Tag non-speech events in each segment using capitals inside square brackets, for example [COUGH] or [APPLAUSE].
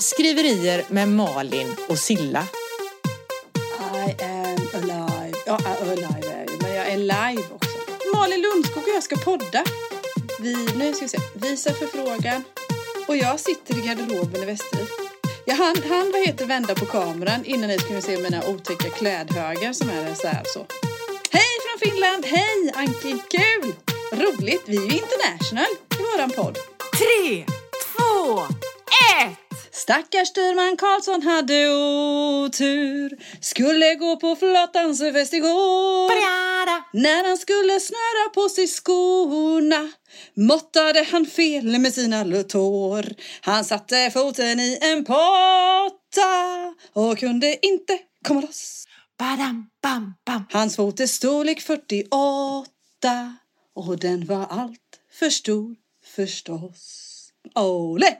Skriverier med Malin och Silla. I am alive. Ja, alive är jag men jag är live också. Malin Lundskog och jag ska podda. Vi, nu ska vi se, visa förfrågan. Och jag sitter i garderoben i Västervik. Jag hann, hann vad heter vända på kameran innan ni skulle se mina otäcka klädhögar som är så här så. Hej från Finland! Hej Anki! Kul! Roligt! Vi är ju international i våran podd. Tre, två, ett! Stackars styrman Karlsson hade otur Skulle gå på flottans fest igår. När han skulle snöra på sig skorna måttade han fel med sina tår Han satte foten i en potta och kunde inte komma loss Badam, bam, bam. Hans fot är storlek 48 och den var allt för stor förstås Ole!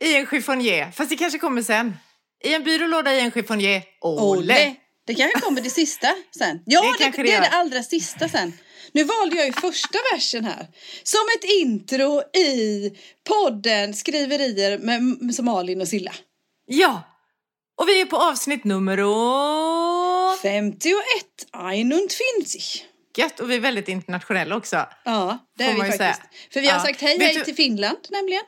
[LAUGHS] I en chiffonier, fast det kanske kommer sen. I en byrålåda i en chiffonier. Ole. Ole. Det kanske kommer det sista sen. Ja, Det det, det, är det allra sista sen. Nu valde jag ju första versen här. Som ett intro i podden Skriverier med, med Malin och Silla. Ja, och vi är på avsnitt nummer 51, 51. Gött, och vi är väldigt internationella också. Ja, det är vi faktiskt. säga. För vi har Ja. sagt hej hej du- till Finland nämligen.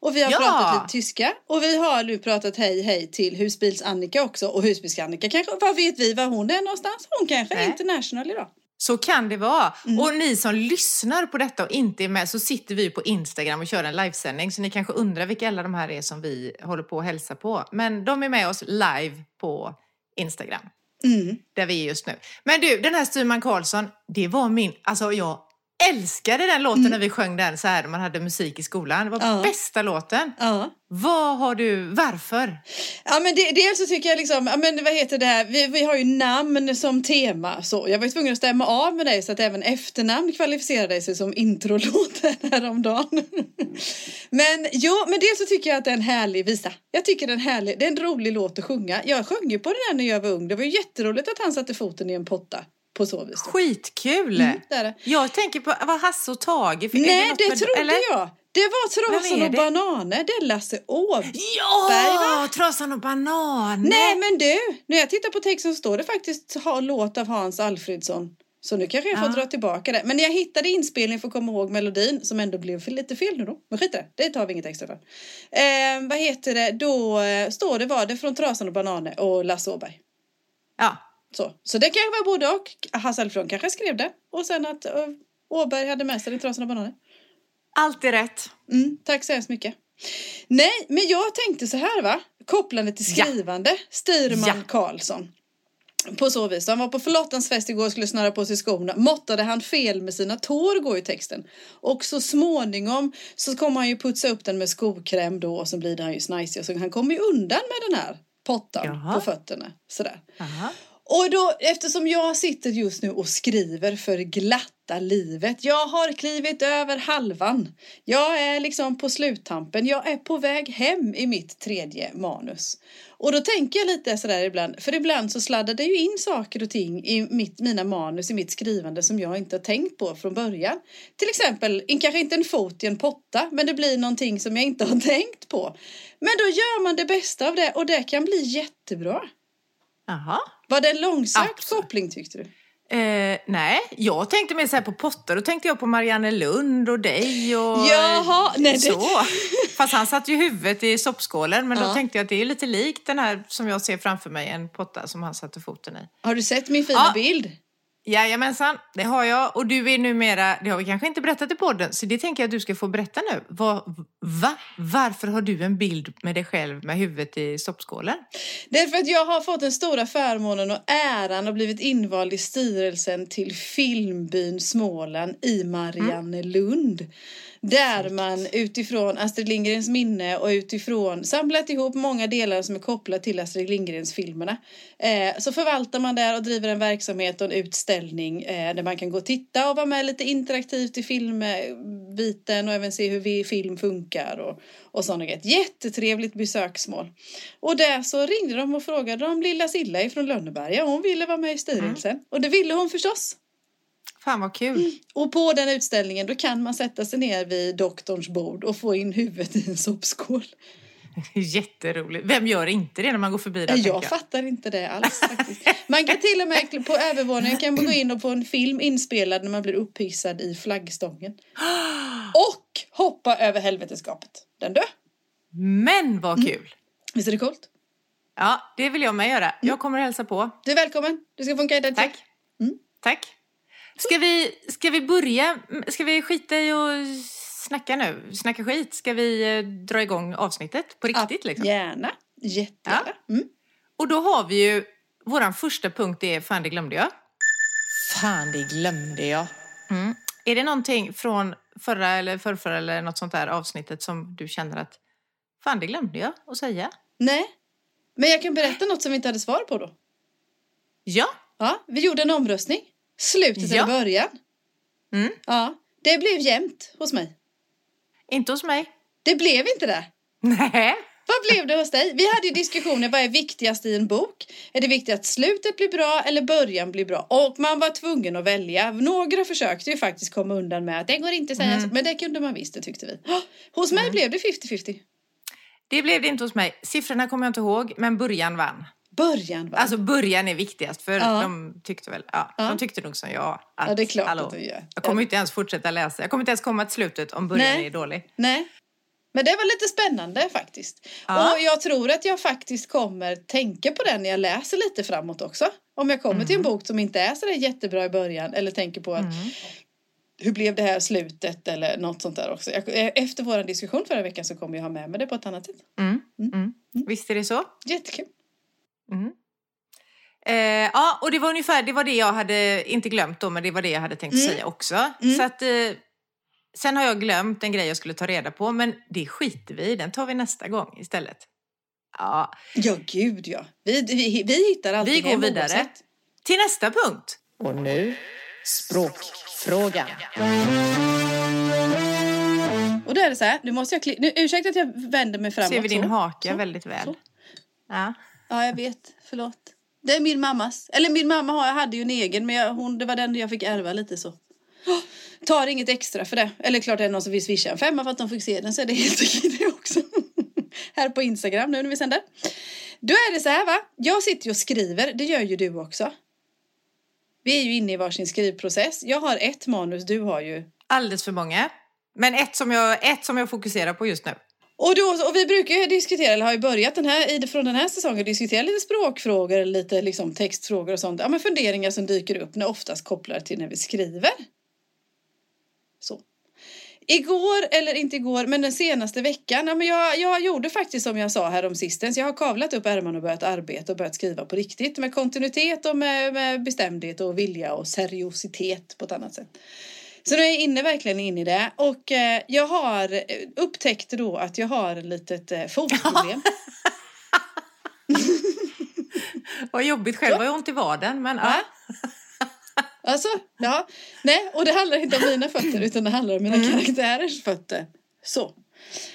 Och vi har Ja. pratat lite tyska. Och vi har nu pratat hej hej till husbils-Annika också. Och husbils-Annika kanske, vad vet vi var hon är någonstans? Hon kanske är Nej. international idag. Så kan det vara. Mm. Och ni som lyssnar på detta och inte är med så sitter vi på Instagram och kör en livesändning. Så ni kanske undrar vilka alla de här är som vi håller på att hälsa på. Men de är med oss live på Instagram. Mm. Där vi är just nu. Men du, den här Styrman Karlsson, det var min, alltså jag älskade den låten när vi sjöng den så här när man hade musik i skolan. Det var Mm. Ja. bästa låten. Ja. Vad har du, varför? Ja men det, dels så tycker jag liksom, ja men vad heter det här, vi, vi har ju namn som tema så. Jag var ju tvungen att stämma av med dig så att även efternamn kvalificerade sig som introlåten [LAUGHS] häromdagen. men jo, men dels så tycker jag att det är en härlig visa. Jag tycker det är en härlig, det är en rolig låt att sjunga. Jag sjöng ju på den här när jag var ung. Det var ju jätteroligt att han satte foten i en potta på så vis. då. Skitkul! Mm, det det. Jag tänker på, vad Hasse och Tage? Är Nej, det med- trodde eller? jag. Det var Trasan är och det? bananer. Det är Lasse Åberg. Ja! va? Trasan och banan! Nej men du, när jag tittar på texten så står det faktiskt ha låt av Hans Alfredsson. Så nu kanske jag får Ja. dra tillbaka det. Men jag hittade inspelningen för att komma ihåg melodin som ändå blev för lite fel nu då. Men skit det, det tar vi inget extra för. Eh, vad heter det, då eh, står det var det från Trasan och Bananer och Lasse Åberg. Ja. Så, så det kanske var både och. Hasse Alfredson kanske skrev det. Och sen att eh, Åberg hade med sig den Trasan och Bananer. Allt är rätt. Mm, tack så hemskt mycket. Nej, men jag tänkte så här va. Kopplande till Ja. skrivande. Styrman Ja. Karlsson. På så vis. Han var på förlottans fest igår och skulle snöra på sig skorna. Måttade han fel med sina tår går i texten. Och så småningom så kommer han ju putsa upp den med skokräm då och så blir det han ju snajsig. Så han kommer ju undan med den här pottan Jaha. på fötterna. Sådär. Aha. Och då, eftersom jag sitter just nu och skriver för glatta livet. Jag har klivit över halvan. Jag är liksom på sluttampen. Jag är på väg hem i mitt tredje manus. Och då tänker jag lite sådär ibland, för ibland så sladdar det ju in saker och ting i mitt, mina manus, i mitt skrivande som jag inte har tänkt på från början. Till exempel, in- kanske inte en fot i en potta, men det blir någonting som jag inte har [LAUGHS] tänkt på. Men då gör man det bästa av det och det kan bli jättebra. Aha. Var det en långsökt Absolut. koppling tyckte du? Eh, nej, jag tänkte mer så på Potter. Då tänkte jag på Marianne Lund och dig och Jaha, nej, det- så. Fast han satt ju huvudet i soppskålen. Men Ja. då tänkte jag att det är lite likt den här som jag ser framför mig, en potta som han satte foten i. Har du sett min fina Ja. bild? Jajamensan, det har jag. Och du är numera, det har vi kanske inte berättat i podden, så det tänker jag att du ska få berätta nu. Vad, va? Varför har du en bild med dig själv med huvudet i soppskålen? Det är för att jag har fått den stora förmånen och äran och blivit invald i styrelsen till filmbyn Småland i Mariannelund. Där man utifrån Astrid Lindgrens minne och utifrån samlat ihop många delar som är kopplade till Astrid Lindgrens filmerna. Eh, så förvaltar man där och driver en verksamhet och en utställning eh, där man kan gå och titta och vara med lite interaktivt i filmbiten och även se hur vi film funkar och, och sådana grejer. Ett jättetrevligt besöksmål. Och där så ringde de och frågade om lilla Silla ifrån Lönneberga. Hon ville vara med i styrelsen. Och det ville hon förstås. Fan vad kul. Och på den utställningen då kan man sätta sig ner vid doktorns bord och få in huvudet i en soppskål. [LAUGHS] Jätteroligt. Vem gör inte det när man går förbi där? Jag, fattar inte det alls faktiskt. Man kan till och med på övervåningen kan man gå in och på en film inspelad när man blir upphissad i flaggstången. [GASPS] Och hoppa över helveteskapet. Den dö. Men vad kul! Visst är det coolt? Ja, det vill jag med göra. Jag kommer att hälsa på. Du är välkommen. Du ska få en guidad Tack. Mm. Tack. Ska vi, ska vi börja? Ska vi skita i och snacka nu? Snacka skit? Ska vi eh, dra igång avsnittet på riktigt? Liksom? Gärna. Jättegärna. Mm. Och då har vi ju, våran första punkt är Fan det glömde jag. Fan, det glömde jag. Mm. Är det någonting från förra eller förrförra eller något sånt där avsnittet som du känner att Fan det glömde jag att säga? Nej, men jag kan berätta något som vi inte hade svar på då. Ja. Ja, vi gjorde en omröstning. Slutet Ja. eller början. Mm. Ja, det blev jämnt hos mig. Inte hos mig. Det blev inte det. Nej. Vad blev det hos dig? Vi hade ju diskussioner, vad är viktigast i en bok? Är det viktigt att slutet blir bra eller början blir bra? Och man var tvungen att välja. Några försökte ju faktiskt komma undan med att det går inte att säga Mm. så. Men det kunde man visst, det tyckte vi. Hos mig blev det 50-50. Det blev det inte hos mig. Siffrorna kommer jag inte ihåg, men början vann. Början va? Alltså början är viktigast för Ja. de tyckte väl, ja, Ja. de tyckte nog som jag. Att, ja, det är klart hallå, att du gör. Jag kommer inte ens fortsätta läsa. Jag kommer inte ens komma till slutet om början Nej. är dålig. Nej. Men det var lite spännande faktiskt. Och jag tror att jag faktiskt kommer tänka på den när jag läser lite framåt också. Om jag kommer till en bok som inte är så jättebra i början eller tänker på att Mm. hur blev det här slutet eller något sånt där också. Jag, efter vår diskussion förra veckan så kommer jag ha med mig det på ett annat sätt. Mm. Mm. Mm. Visst är det så? Jättekul. Mm. Eh, ja, och det var ungefär det var det jag hade, inte glömt då, men det var det jag hade tänkt Mm. säga också. Mm. Så att, eh, sen har jag glömt en grej jag skulle ta reda på, men det skiter vi i. Den tar vi nästa gång istället. Ja, Ja, gud ja. Vi, vi, vi hittar alltid Vi går vidare. oavsett. till nästa punkt. Och nu språkfrågan. Och då är det så här, nu måste jag kli- nu, Ursäkta att jag vänder mig framåt. Ser vi din så. haka Så. väldigt väl. Så. Ja. Ja, jag vet. Förlåt. Det är min mammas. Eller min mamma har, jag hade ju en egen, men jag, hon, det var den jag fick ärva lite så. Oh, tar inget extra för det. Eller klart är det någon som vill swisha en femma för att de fick se den så är det helt okej det också. [LAUGHS] här på Instagram nu när vi sänder. Då är det så här va. Jag sitter ju och skriver, det gör ju du också. Vi är ju inne i varsin skrivprocess. Jag har ett manus, du har ju Alldeles för många. Men ett som, jag, ett som jag fokuserar på just nu. Och, då, och vi brukar ju diskutera, eller har ju börjat den här, från den här säsongen, diskutera lite språkfrågor, lite liksom textfrågor och sånt. Ja, men funderingar som dyker upp, när oftast kopplar till när vi skriver. Så. Igår, eller inte igår, men den senaste veckan, ja, men jag, jag gjorde faktiskt som jag sa här om sistens. Jag har kavlat upp ärmarna och börjat arbeta och börjat skriva på riktigt. Med kontinuitet och med, med bestämdhet och vilja och seriositet på ett annat sätt. Så nu är jag inne verkligen inne i det. Och eh, jag har upptäckte då att jag har ett litet eh, fotproblem. [LAUGHS] Vad jobbigt själv, har jag ont i vaden. Men. Ja. Alltså, ja. Nej, och det handlar inte om mina fötter utan det handlar om mina Mm. karaktärers fötter. Så.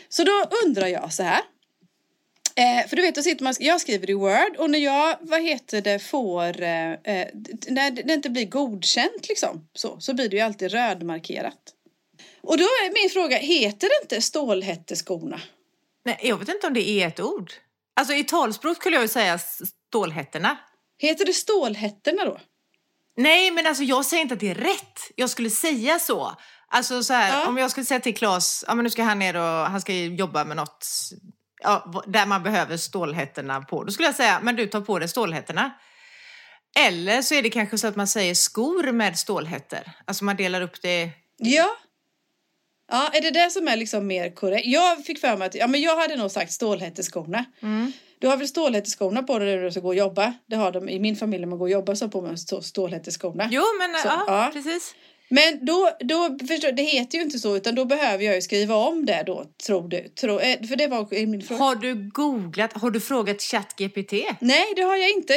Så då undrar jag så här. Eh, för du vet, då sitter man, jag skriver i Word och när jag, vad heter det, får, eh, eh, när det inte blir godkänt liksom, så, så blir det ju alltid rödmarkerat. Och då är min fråga, heter det inte stålhätteskorna? Nej, jag vet inte om det är ett ord. Alltså i talspråk skulle jag ju säga stålhätterna. Heter det stålhätterna då? Nej, men alltså jag säger inte att det är rätt. Jag skulle säga så. Alltså så här, Ja. om jag skulle säga till Claes, ja men nu ska han ner och han ska jobba med något ja, där man behöver stålhätterna på. Då skulle jag säga, men du tar på dig stålhätterna. Eller så är det kanske så att man säger skor med stålhättor. Alltså man delar upp det. Ja. Ja, är det det som är liksom mer korrekt? Jag fick för mig att ja, men jag hade nog sagt stålhätteskorna. Mm. Du har väl stålhätteskorna på dig när du ska gå och jobba? Det har de i min familj när man går och jobbar så på stå- stålhätteskorna. Jo, men Så, ja, ja. precis. Men då, då förstår, det heter ju inte så utan då behöver jag ju skriva om det då, tror du? Tror, eh, för det var min fråga. Har du googlat, har du frågat ChatGPT? Nej, det har jag inte.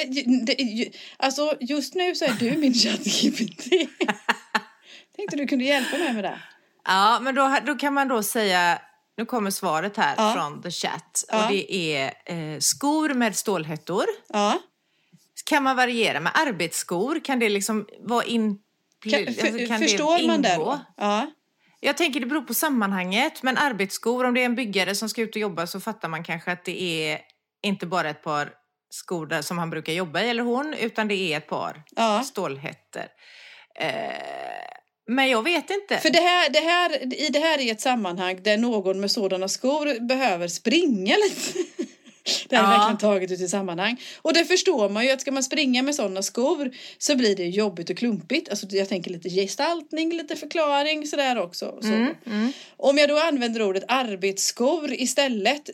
Alltså just nu så är du min ChatGPT. [LAUGHS] Tänkte du kunde hjälpa mig med det. Ja, men då, då kan man då säga, nu kommer svaret här Ja. från the chat. Ja. Och det är eh, skor med stålhättor. Ja. Kan man variera med arbetsskor? Kan det liksom vara in, Kan, alltså, kan förstår man det ingå? då? Ja. Jag tänker det beror på sammanhanget. Men arbetsskor, om det är en byggare som ska ut och jobba så fattar man kanske att det är inte bara ett par skor där som han brukar jobba i eller hon, utan det är ett par ja. stålhättor. Eh, men jag vet inte. För det här, det här, i det här är ett sammanhang där någon med sådana skor behöver springa lite. [LAUGHS] [LAUGHS] Det är Ja. verkligen taget ut i sammanhang. Och det förstår man ju att ska man springa med sådana skor så blir det jobbigt och klumpigt. Alltså jag tänker lite gestaltning, lite förklaring sådär också. Så. Mm, mm. Om jag då använder ordet arbetsskor istället.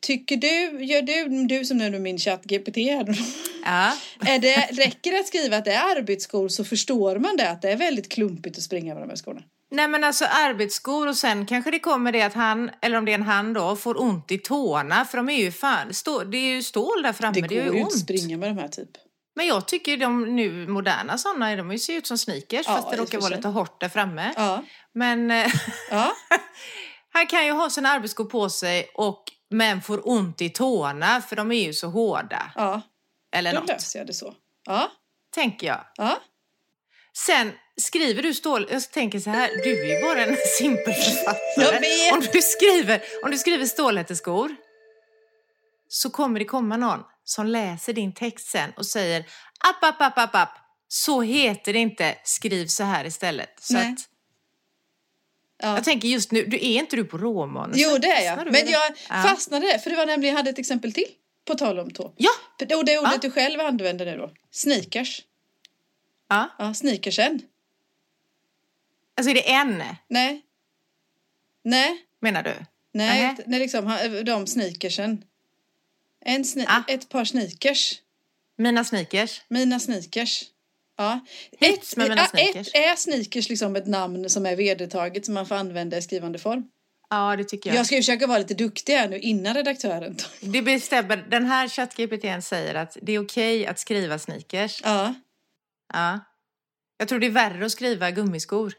Tycker du, gör du, du som nu är min chatt GPT här Ja. [LAUGHS] är det, räcker det att skriva att det är arbetsskor så förstår man det att det är väldigt klumpigt att springa med de här skorna. Nej men alltså arbetsskor och sen kanske det kommer det att han, eller om det är en han då, får ont i tårna för de är ju fan, stå, det är ju stål där framme, Det det, går gör ju ont. springa med de här typ. Men jag tycker de nu moderna sådana, de ser ut som sneakers Ja, fast det råkar vara lite hårt där framme. Ja, Men eh, ja, [LAUGHS] han kan ju ha sina arbetsskor på sig och men får ont i tårna för de är ju så hårda. ja. Eller Då något, löser jag det så. Ja, tänker jag. ja. Sen skriver du stål... Jag tänker så här, du är ju bara en [LAUGHS] simpel författare. Om du skriver, om du skriver stålhätteskor så kommer det komma någon som läser din text sen och säger app, app, app, app, app. Så heter det inte, skriv så här istället. Så Nej. att, ja. jag tänker just nu, du är inte du på råmanus? Jo, det är jag. Men det? jag Ja. fastnade där, för det var nämligen, jag hade ett exempel till. På tal om tå. Ja, Och det ordet Ja. du själv använder nu då. Sneakers. ja. Ja, sneakersen. Alltså är det en, Nej. Nej. menar du? Nej, Nähä. nej liksom de sneakersen. En sne- Ah. Ett par sneakers. Mina sneakers? Mina sneakers. Ja. Hits med mina sneakers. Ett, är sneakers liksom ett namn som är vedertaget som man får använda i skrivande form? Ja, det tycker jag. Jag ska ju försöka vara lite duktig här nu innan redaktören tar- Det bestämmer, den här ChatGPT säger att det är okej att skriva sneakers. Ja. Ja. Jag tror det är värre att skriva gummiskor.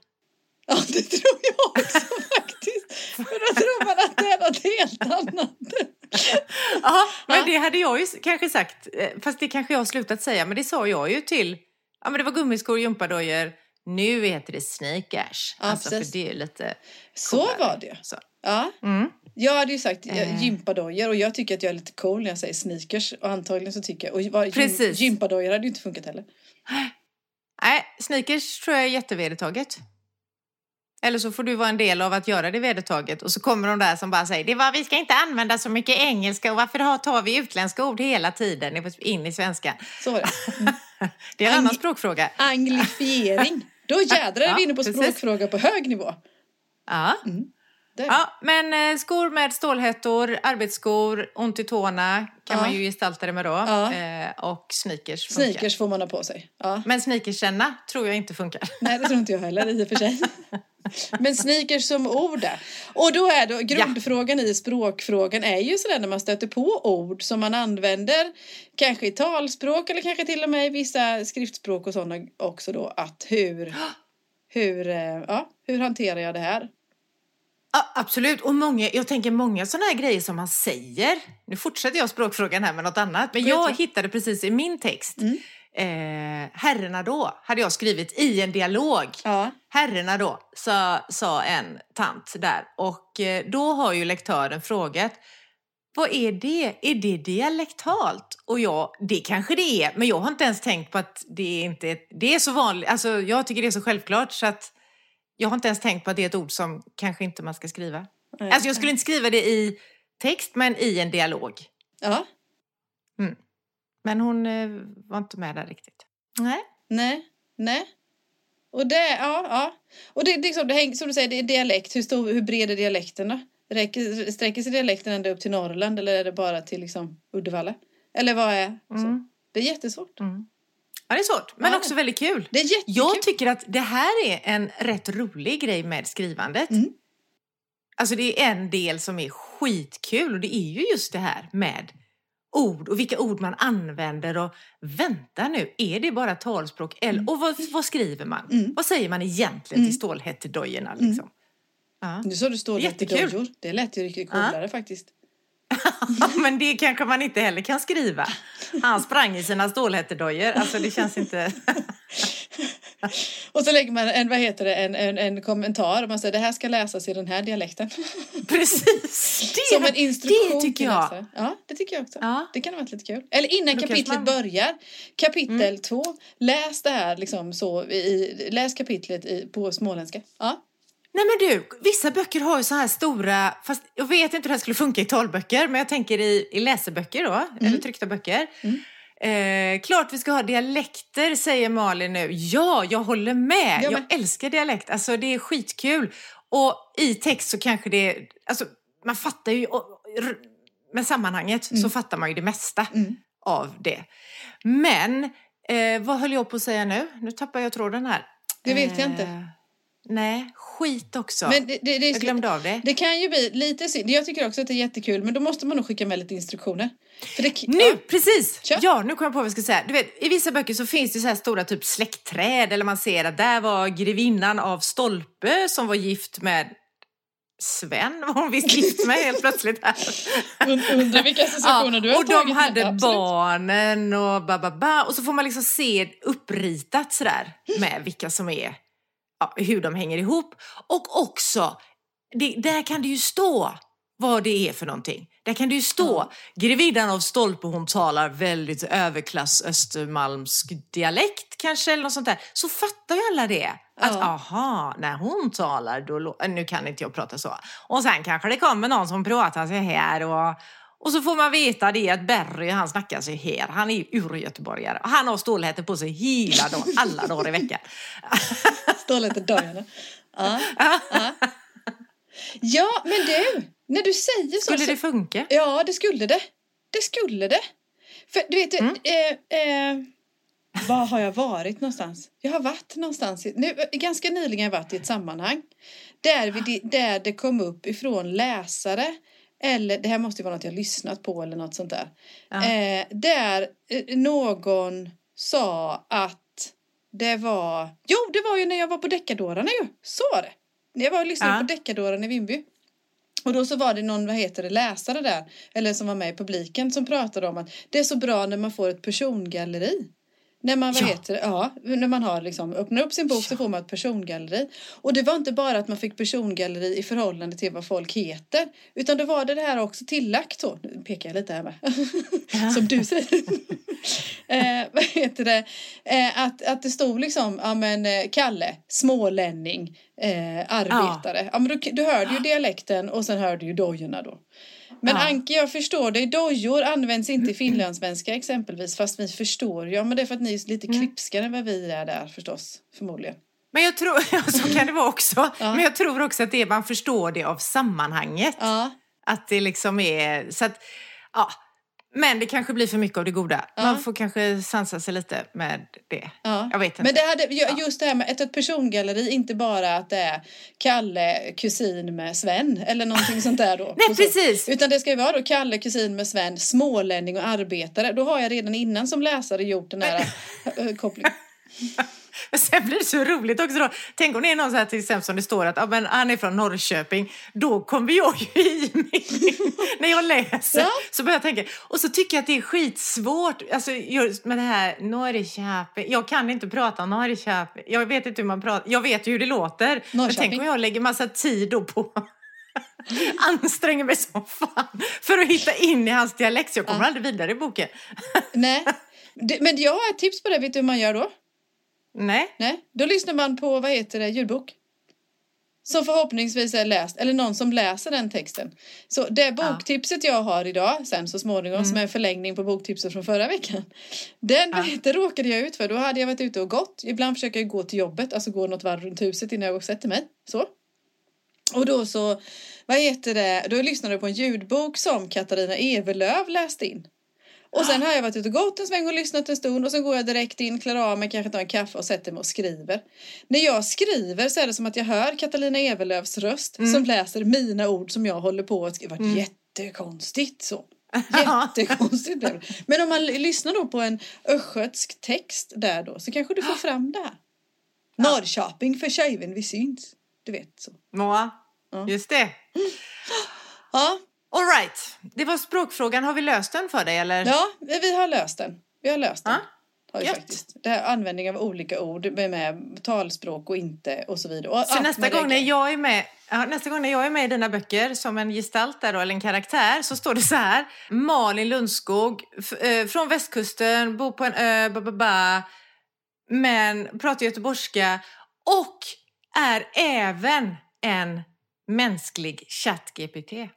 Ja, det tror jag också faktiskt. För då tror man att det är något helt annat. Ja, men det hade jag ju kanske sagt, eh, fast det kanske jag har slutat säga, men det sa jag ju till, ja men det var gummiskor, gympadojor, nu heter det sneakers. Ja, alltså för precis. det är lite Så coolare. var det. Så. Ja. Mm. Jag hade ju sagt Eh. eh. gympadojor och jag tycker att jag är lite cool när jag säger sneakers. Och antagligen så tycker jag, och gym, gympadojor hade ju inte funkat heller. Nej, sneakers tror jag är jättevedertaget. Eller så får du vara en del av att göra det vedertaget och så kommer de där som bara säger det var, vi ska inte använda så mycket engelska och varför tar vi utländska ord hela tiden in i svenskan? Så var det. [LAUGHS] Det är en Ang- annan språkfråga. Anglifiering. Då jädrar är vi [LAUGHS] inne på språkfråga på hög nivå. Ja. Där. Ja, men eh, skor med stålhättor, arbetsskor, ont i tårna kan Ja. man ju gestalta det med då. Ja. Eh, och sneakers funkar. Sneakers får man ha på sig. Ja. Men sneakersenna tror jag inte funkar. [LAUGHS] Nej, det tror inte jag heller i och för sig. [LAUGHS] Men sneakers som ord. Och då är då grundfrågan i språkfrågan är ju sådär när man stöter på ord som man använder kanske i talspråk eller kanske till och med i vissa skriftspråk och sådana också då att hur [GASPS] hur, eh, ja, hur hanterar jag det här? Ja, absolut. Och många, jag tänker många sådana här grejer som man säger. Nu fortsätter jag språkfrågan här med något annat. Men jag ja. hittade precis i min text. Mm. Eh, herrarna då hade jag skrivit i en dialog. Ja, Herrarna då, sa, sa en tant där. Och eh, då har ju lektören frågat vad är det? Är det dialektalt? Och jag, det kanske det är, men jag har inte ens tänkt på att det är inte ett, det är så vanligt. Alltså jag tycker det är så självklart så att jag har inte ens tänkt på att det är ett ord som kanske inte man ska skriva. nej. Alltså jag skulle inte skriva det i text, men i en dialog. ja, Men hon eh, var inte med där riktigt. Nej. nej, nej. Och det, ja, ja. Och det, liksom, det hänger, som du säger, det är dialekt. Hur, stor, hur bred är dialekten då? Räcker, sträcker sig dialekten ända upp till Norrland eller är det bara till liksom Uddevalla? Eller vad är så? Mm. Det är jättesvårt. Mm. Ja, det är svårt, men Ja. också väldigt kul. Det är jättekul. Jag tycker att det här är en rätt rolig grej med skrivandet. Mm. Alltså det är en del som är skitkul och det är ju just det här med ord och vilka ord man använder och vänta nu, är det bara talspråk? Eller, och vad, vad skriver man? Mm. Vad säger man egentligen Mm. till stålhättedojorna liksom? Ja. Nu sa du stål Jättekul. dojor. Det lät ju riktigt Ja. coolare faktiskt. Men det kanske man inte heller kan skriva. Han sprang i sina stålhättedojor, alltså det känns inte... Och så lägger man en, vad heter det, en, en, en kommentar och man säger det här ska läsas i den här dialekten. Precis! Det, Som en instruktion det tycker jag. Ja, det tycker jag också. Ja. Det kan ha varit lite kul. Eller innan kapitlet man- Mm. börjar. Kapitel två. Läs det här liksom så i, läs kapitlet i, på småländska. Ja. Nej men du, vissa böcker har ju så här stora, fast jag vet inte hur det här skulle funka i talböcker, men jag tänker i, i läseböcker då, Mm. eller tryckta böcker. Eh, klart vi ska ha dialekter, säger Malin nu. Ja, jag håller med. Jag Jag, med. älskar dialekt. Alltså det är skitkul. Och i text så kanske det, alltså man fattar ju, med sammanhanget så fattar man ju det mesta Mm. av det. Men, eh, vad höll jag på att säga nu? Nu tappar jag tråden här. Det vet jag inte. Nej, skit också. Men det, det, det, jag glömde av det. det kan ju bli lite synd. Jag tycker också att det är jättekul men då måste man nog skicka med lite instruktioner. Nu, ja. precis! Kör. Ja, nu kom jag på vad jag ska säga. Du vet, I vissa böcker så finns det så här stora typ släktträd eller man ser att där var grevinnan av Stolpe som var gift med Sven [LAUGHS] var hon visst gift med helt plötsligt här. Und- Undrar vilka [LAUGHS] associationer du har och de med. hade Absolut. barnen och ba, ba, ba. Och så får man liksom se uppritat sådär med vilka som är, ja, hur de hänger ihop. Och också, det, där kan det ju stå vad det är för någonting. Där kan det ju stå, grevinnan av Stolpe hon talar väldigt överklass östermalmsk dialekt kanske eller något sånt där. Så fattar ju alla det. Att Ja. aha, när hon talar då, nu kan inte jag prata så. Och sen kanske det kommer någon som pratar så här och och så får man veta det att Berry han snackar sig här. Han är ju urgöteborgare. Han har stålhättor på sig hela dagen, [LAUGHS] alla dagar i veckan. Står lite dagarna. Ja. ja. ja, men du, när du säger så. Skulle så det funka? Ja, det skulle det. Det skulle det. För du vet, Mm. eh, eh, var har jag varit någonstans? Jag har varit någonstans, i, nu, ganska nyligen har jag varit i ett sammanhang där, vi, där det kom upp ifrån läsare eller det här måste ju vara något jag lyssnat på eller något sånt där. Ja. Eh, där eh, någon sa att det var, jo det var ju när jag var på Deckardårarna ju, så var det. När jag var och lyssnade Ja. på Deckardårarna i Vimby. Och då så var det någon, vad heter det, läsare där, eller som var med i publiken som pratade om att det är så bra när man får ett persongalleri. När man, vad Ja. heter ja, när man har liksom, öppnar upp sin bok så får man ett persongalleri. Och det var inte bara att man fick persongalleri i förhållande till vad folk heter, utan då var det det här också tillagt så, nu pekar jag lite här med, [LAUGHS] som du säger. [LAUGHS] eh, vad heter det, eh, att, att det stod liksom, ja men eh, Kalle, smålänning, eh, arbetare. Ja. men du, du hörde ju dialekten och sen hörde ju dojorna då. Men Ja. Anke, jag förstår dig. Dojor används inte i finlandssvenska exempelvis, fast vi förstår. Ja, men det är för att ni är lite Mm. klipskare än vad vi är där förstås, förmodligen. Men jag tror, [LAUGHS] ja, så kan det vara också. Ja. Men jag tror också att det man förstår det av sammanhanget. Ja, Att det liksom är, så att, ja. Men det kanske blir för mycket av det goda. Ja. Man får kanske sansa sig lite med det. ja. Jag vet inte. Men det hade, ju- just det här med ett, ett persongalleri, inte bara att det är Kalle kusin med Sven eller någonting sånt där då. [LAUGHS] Nej, precis! Utan det ska ju vara då Kalle kusin med Sven, smålänning och arbetare. Då har jag redan innan som läsare gjort den här [LAUGHS] kopplingen. [LAUGHS] [LAUGHS] Men sen blir det så roligt också då. Tänk om det är någon så här till exempel som det står att ja, men han är från Norrköping. Då kommer jag ju i mig [LAUGHS] när jag läser. Ja. Så börjar jag tänka. Och så tycker jag att det är skitsvårt. Alltså just med det här Norrköping. Jag kan inte prata om Norrköping. Jag vet inte hur man pratar. Jag vet ju hur det låter. Men Norrköping. tänk om jag lägger massa tid då på [LAUGHS] anstränger mig som fan för att hitta in i hans dialekt. Så jag kommer Ja. aldrig vidare i boken. Nej. Men jag har ett tips på det. Vet du hur man gör då? Nej. Nej, då lyssnar man på, vad heter det, ljudbok. Som förhoppningsvis är läst, eller någon som läser den texten. Så det boktipset jag har idag, sen så småningom, som är en förlängning på boktipset från förra veckan. Den Ja. ja. det råkade jag ut för. Då hade jag varit ute och gått. Ibland försöker jag gå till jobbet, alltså gå något varv runt huset innan jag går och sätter mig. Så. Och då så, vad heter det, då lyssnade jag på en ljudbok som Katarina Evelöv läste in. Och sen har jag varit ute och gått en sväng och lyssnat en stund och sen går jag direkt in, klär av mig, kanske tar en kaffe och sätter mig och skriver. När jag skriver så är det som att jag hör Katarina Evelövs röst som läser mina ord som jag håller på att skriva. Det var jättekonstigt så. [LAUGHS] Jättekonstigt blev det. Men om man lyssnar då på en östgötsk text där då så kanske du får fram det här. Norrköping för tjejven vi syns. Du vet så. Ja. Just det. Ja, All right. Det var språkfrågan. Har vi löst den för dig eller? ja vi har löst den. Vi har löst den. Har vi faktiskt. Det här användning av olika ord med, med talspråk och inte och så vidare. Och, Så nästa gång, när jag är med, nästa gång när jag är med i dina böcker som en gestalt där eller en karaktär så står det så här. Malin Lundskog, eh, från västkusten, bor på en ö, ba, ba, ba, men pratar göteborgska och är även en mänsklig chatt-GPT.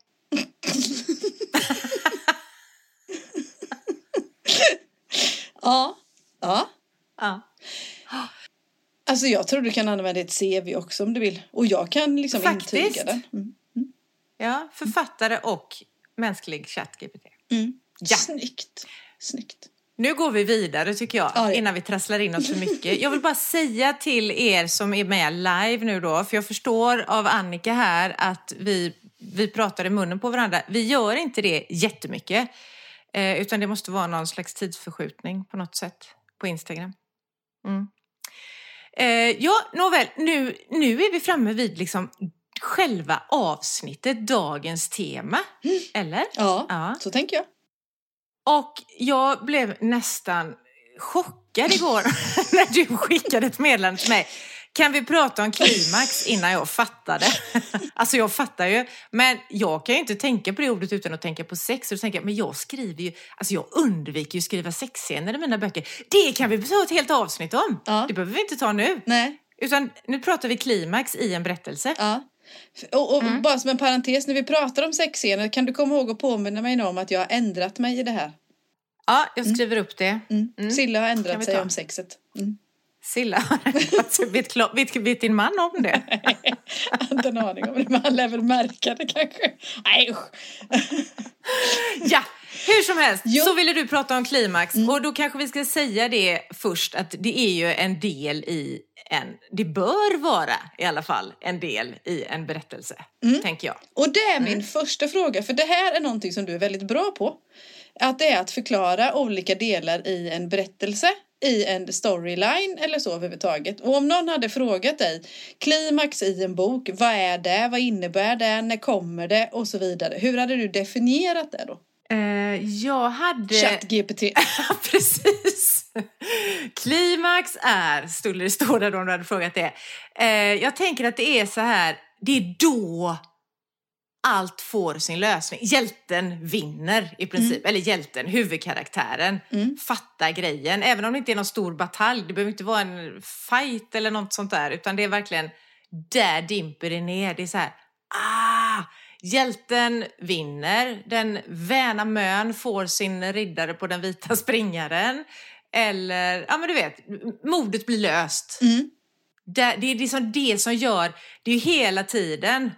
Ja. ja. Ja. Alltså jag tror du kan använda ett CV också om du vill. Och jag kan liksom Faktiskt. intyga den. Mm. ja, författare och mänsklig chatt-GPT. Mm. Ja. Snyggt. Snyggt. Nu går vi vidare tycker jag, Ja, det- innan vi trasslar in oss för mycket. Jag vill bara säga till er som är med live nu då, för jag förstår av Annika här att vi, vi pratar i munnen på varandra. Vi gör inte det jättemycket, eh, utan det måste vara någon slags tidsförskjutning på något sätt på Instagram. Mm. Eh, ja, nåväl, nu, nu är vi framme vid liksom själva avsnittet, dagens tema. Eller? Ja, Ja. så tänker jag. Och jag blev nästan chockad igår [LAUGHS] när du skickade ett meddelande till mig. Kan vi prata om klimax innan jag fattade? [LAUGHS] Alltså jag fattar ju, men jag kan ju inte tänka på det ordet utan att tänka på sex. Och då tänker jag, men jag skriver ju, alltså jag undviker ju att skriva sexscener i mina böcker. Det kan vi ta ett helt avsnitt om. Ja. Det behöver vi inte ta nu. Nej, Utan nu pratar vi klimax i en berättelse. ja. Och, och Mm. bara som en parentes, när vi pratar om sexscener, kan du komma ihåg att påminna mig om att jag har ändrat mig i det här? Ja, jag skriver upp det. Mm. Mm. Silla har ändrat sig om sexet. Mm. Silla, vet, vet, vet din man om det? Har [LAUGHS] inte en aning om det, men han lär väl märka det kanske. Nej usch. Ja, hur som helst Jo. så ville du prata om klimax Mm. och då kanske vi ska säga det först att det är ju en del i en, det bör vara i alla fall en del i en berättelse, Mm. tänker jag. Och det är min första fråga, för det här är någonting som du är väldigt bra på. Att det är att förklara olika delar i en berättelse, i en storyline eller så överhuvudtaget. Och om någon hade frågat dig, klimax i en bok, vad är det, vad innebär det, när kommer det och så vidare. Hur hade du definierat det då? Eh, jag hade... ChatGPT. [LAUGHS] Precis. Klimax är, skulle det stå där om du hade frågat det. Eh, jag tänker att det är så här, det är då allt får sin lösning. Hjälten vinner i princip, eller hjälten, huvudkaraktären, Mm. fattar grejen. Även om det inte är någon stor batalj, det behöver inte vara en fight eller något sånt där, utan det är verkligen där dimper det ner. Det är så här, ah! Hjälten vinner, den väna mön får sin riddare på den vita springaren. Eller, ja men du vet, mordet blir löst. Mm. Det, det är liksom det som gör, det är ju hela tiden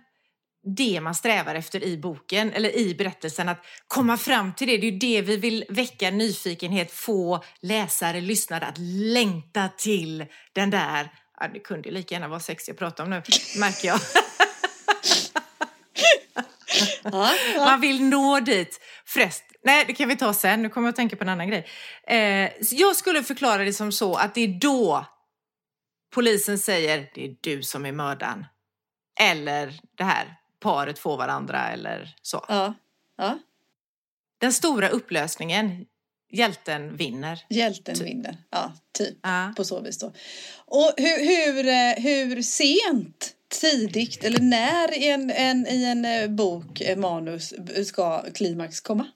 det man strävar efter i boken eller i berättelsen, att komma fram till det. Det är ju det vi vill väcka nyfikenhet, få läsare, lyssnare att längta till den där, ja, det kunde ju lika gärna vara sex jag pratar om nu, märker jag. [LAUGHS] Ja, ja. Man vill nå dit. Förrest, nej det kan vi ta sen, nu kommer jag att tänka på en annan grej. Eh, jag skulle förklara det som så att det är då polisen säger det är du som är mördaren. Eller det här, paret får varandra eller så. ja. ja. Den stora upplösningen, hjälten vinner. Hjälten Typ. vinner. Ja, typ. Ja. på så vis då. Och hur, hur, eh, hur sent, tidigt eller när i en, en, i en eh, bok, eh, manus, ska klimax komma?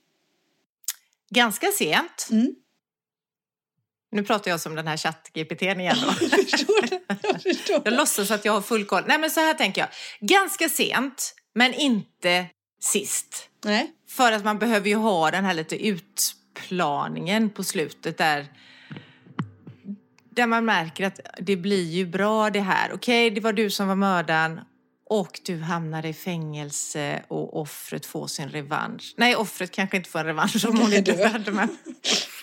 Ganska sent. Mm. Nu pratar jag som den här chatt-GPT igen då. [LAUGHS] Jag förstår det. Jag förstår Jag låtsas att jag har full koll. Nej men så här tänker jag. Ganska sent, men inte sist. Nej. För att man behöver ju ha den här lite utplaningen på slutet där där man märker att det blir ju bra det här. Okej, det var du som var mördaren och du hamnar i fängelse och offret får sin revansch. Nej, offret kanske inte får en revansch om hon är död. Men, [LAUGHS]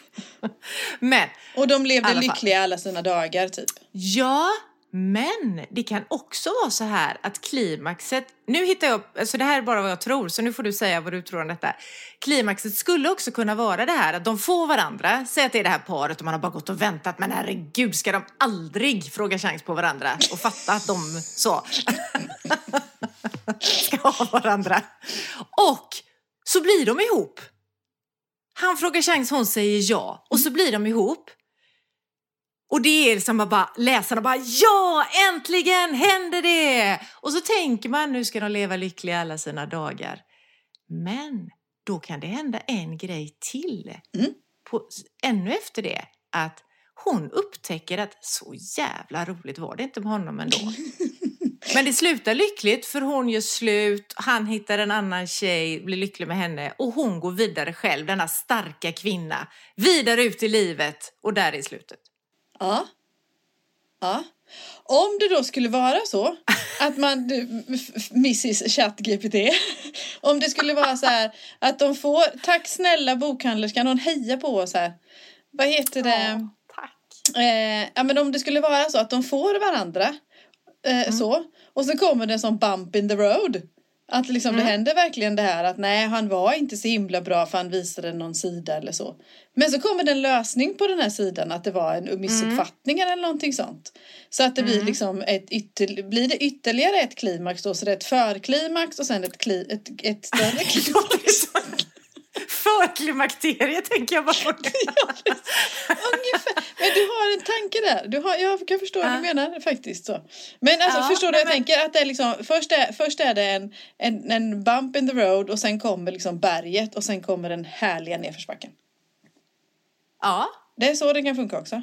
men Och de levde alla fall. lyckliga alla sina dagar typ. Ja, men det kan också vara så här att klimaxet, nu hittar jag, alltså det här är bara vad jag tror, så nu får du säga vad du tror om detta. Klimaxet skulle också kunna vara det här att de får varandra, säg att det är det här paret och man har bara gått och väntat, men herregud ska de aldrig fråga chans på varandra och fatta att de så [LAUGHS] ska ha varandra. Och så blir de ihop. Han frågar chans, hon säger ja och så blir de ihop. Och det är liksom bara läsarna bara ja, äntligen händer det! Och så tänker man nu ska de leva lyckliga alla sina dagar. Men då kan det hända en grej till. Mm. På, ännu efter det att hon upptäcker att så jävla roligt var det inte med honom ändå. [LAUGHS] Men det slutar lyckligt för hon gör slut, han hittar en annan tjej, blir lycklig med henne och hon går vidare själv, denna starka kvinna, vidare ut i livet och där är slutet. Ja. Ja. Om det då skulle vara så att man, Mrs ChatGPT, [LAUGHS] om det skulle vara så här att de får, tack snälla bokhandlerskan, hon hejar på oss här. Vad heter det? tack. Eh, ja men om det skulle vara så att de får varandra eh, så och så kommer det en sån bump in the road. Att liksom det händer verkligen det här att nej han var inte så himla bra för han visade någon sida eller så. Men så kommer det en lösning på den här sidan att det var en missuppfattning eller någonting sånt. Så att det blir liksom ett ytter, blir det ytterligare ett klimax då så det är ett förklimax och sen ett, kli, ett, ett större [LAUGHS] klimax. Förklimakteriet tänker jag bara. [LAUGHS] Ungefär. Men du har en tanke där. Du har, jag kan förstå vad Ja. du menar faktiskt. Så. Men alltså, Ja, förstår du? Jag men- tänker att det är liksom, först, är, först är det en, en, en bump in the road och sen kommer liksom berget och sen kommer den härliga nedförsbacken. Ja, Det är så det kan funka också.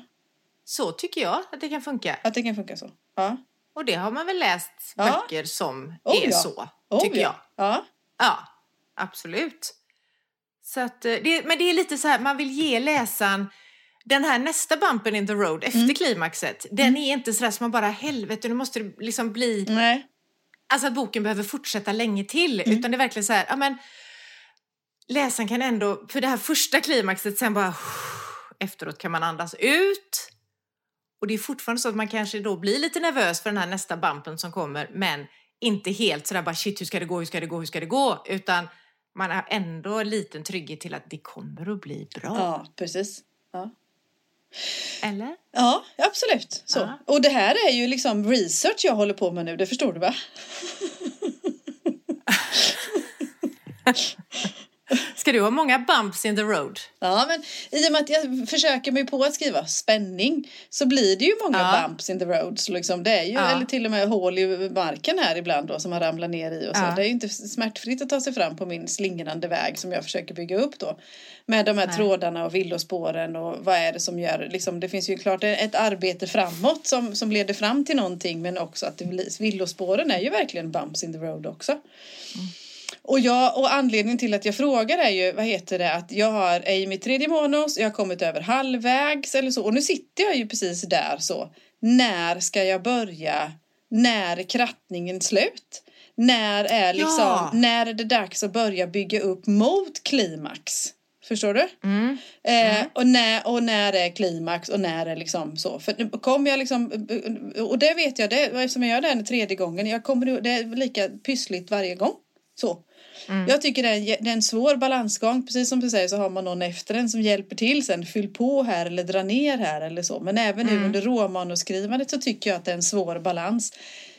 så tycker jag att det kan funka. Att det kan funka så. Ja. Och det har man väl läst Ja. böcker som Oh, är ja. så, Oh, tycker jag. ja. Ja. Ja, absolut. Så att, eh, det, men det är lite så här, man vill ge läsaren den här nästa bumpen in the road efter Mm. klimaxet, den är inte sådär som man bara helvete, nu måste det liksom bli, Nej. alltså att boken behöver fortsätta länge till, Mm. utan det är verkligen så här, ja men läsaren kan ändå, för det här första klimaxet sen bara efteråt kan man andas ut. Och det är fortfarande så att man kanske då blir lite nervös för den här nästa bumpen som kommer, men inte helt sådär bara shit, hur ska det gå, hur ska det gå, hur ska det gå? Utan man har ändå en liten trygghet till att det kommer att bli bra. Ja, precis. Ja. Eller? Ja, absolut. Så. Ja. Och det här är ju liksom research jag håller på med nu, det förstår du va? [LAUGHS] [LAUGHS] [LAUGHS] Ska du ha många bumps in the road? Ja, men i och med att jag försöker mig på att skriva spänning så blir det ju många Ja. bumps in the road. Så liksom det är ju, Ja. eller till och med hål i marken här ibland då som man ramlar ner i och så. Ja. Det är ju inte smärtfritt att ta sig fram på min slingrande väg som jag försöker bygga upp då. Med de här Nej. trådarna och villospåren och vad är det som gör, liksom det finns ju klart ett arbete framåt som, som leder fram till någonting men också att det villospåren är ju verkligen bumps in the road också. Och, jag, och anledningen till att jag frågar är ju, vad heter det, att jag har, är i mitt tredje månads, jag har kommit över halvvägs eller så. Och nu sitter jag ju precis där så. När ska jag börja? När är krattningen slut? När är liksom, Ja. när är det dags att börja bygga upp mot klimax? Förstår du? Mm. Eh, och, när, och när är klimax och när är liksom så. För kommer jag liksom, och det vet jag, det, eftersom jag gör det här tredje gången, jag kommer, det är lika pyssligt varje gång. Så. Jag tycker det är, en, det är en svår balansgång. Precis som du säger så har man någon efter en som hjälper till sen. Fyll på här eller dra ner här eller så. Men även nu under råmanusskrivandet så tycker jag att det är en svår balans.